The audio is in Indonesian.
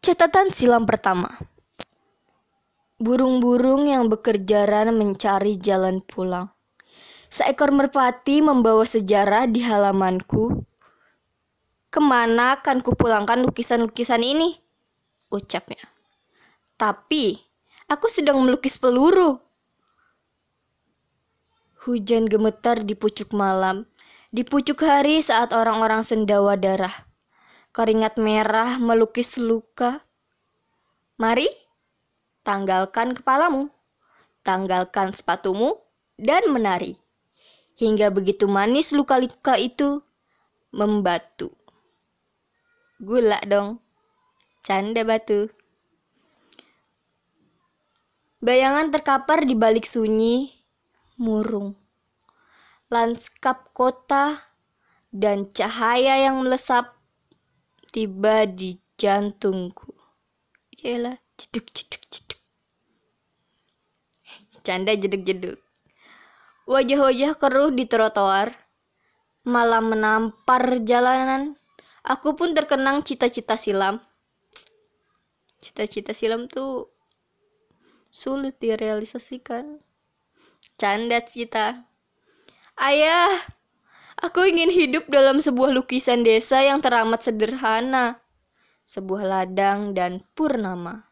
Catatan silam pertama. Burung-burung yang bekerja mencari jalan pulang. Seekor merpati membawa sejarah di halamanku. Ke mana akan kupulangkan lukisan-lukisan ini? Ucapnya. Tapi, aku sedang melukis peluru. Hujan gemetar di pucuk malam, di pucuk hari saat orang-orang sendawa darah keringat merah melukis luka. Mari, tanggalkan kepalamu, tanggalkan sepatumu, dan menari. Hingga begitu manis luka-luka itu membatu. Gula dong, canda batu. Bayangan terkapar di balik sunyi, murung. Lanskap kota dan cahaya yang melesap tiba di jantungku. Yalah, jeduk jeduk jeduk. Canda jeduk jeduk. Wajah-wajah keruh di trotoar malah menampar jalanan. Aku pun terkenang cita-cita silam. Cita-cita silam tuh sulit direalisasikan. Canda cita. Ayah, Aku ingin hidup dalam sebuah lukisan desa yang teramat sederhana, sebuah ladang dan purnama.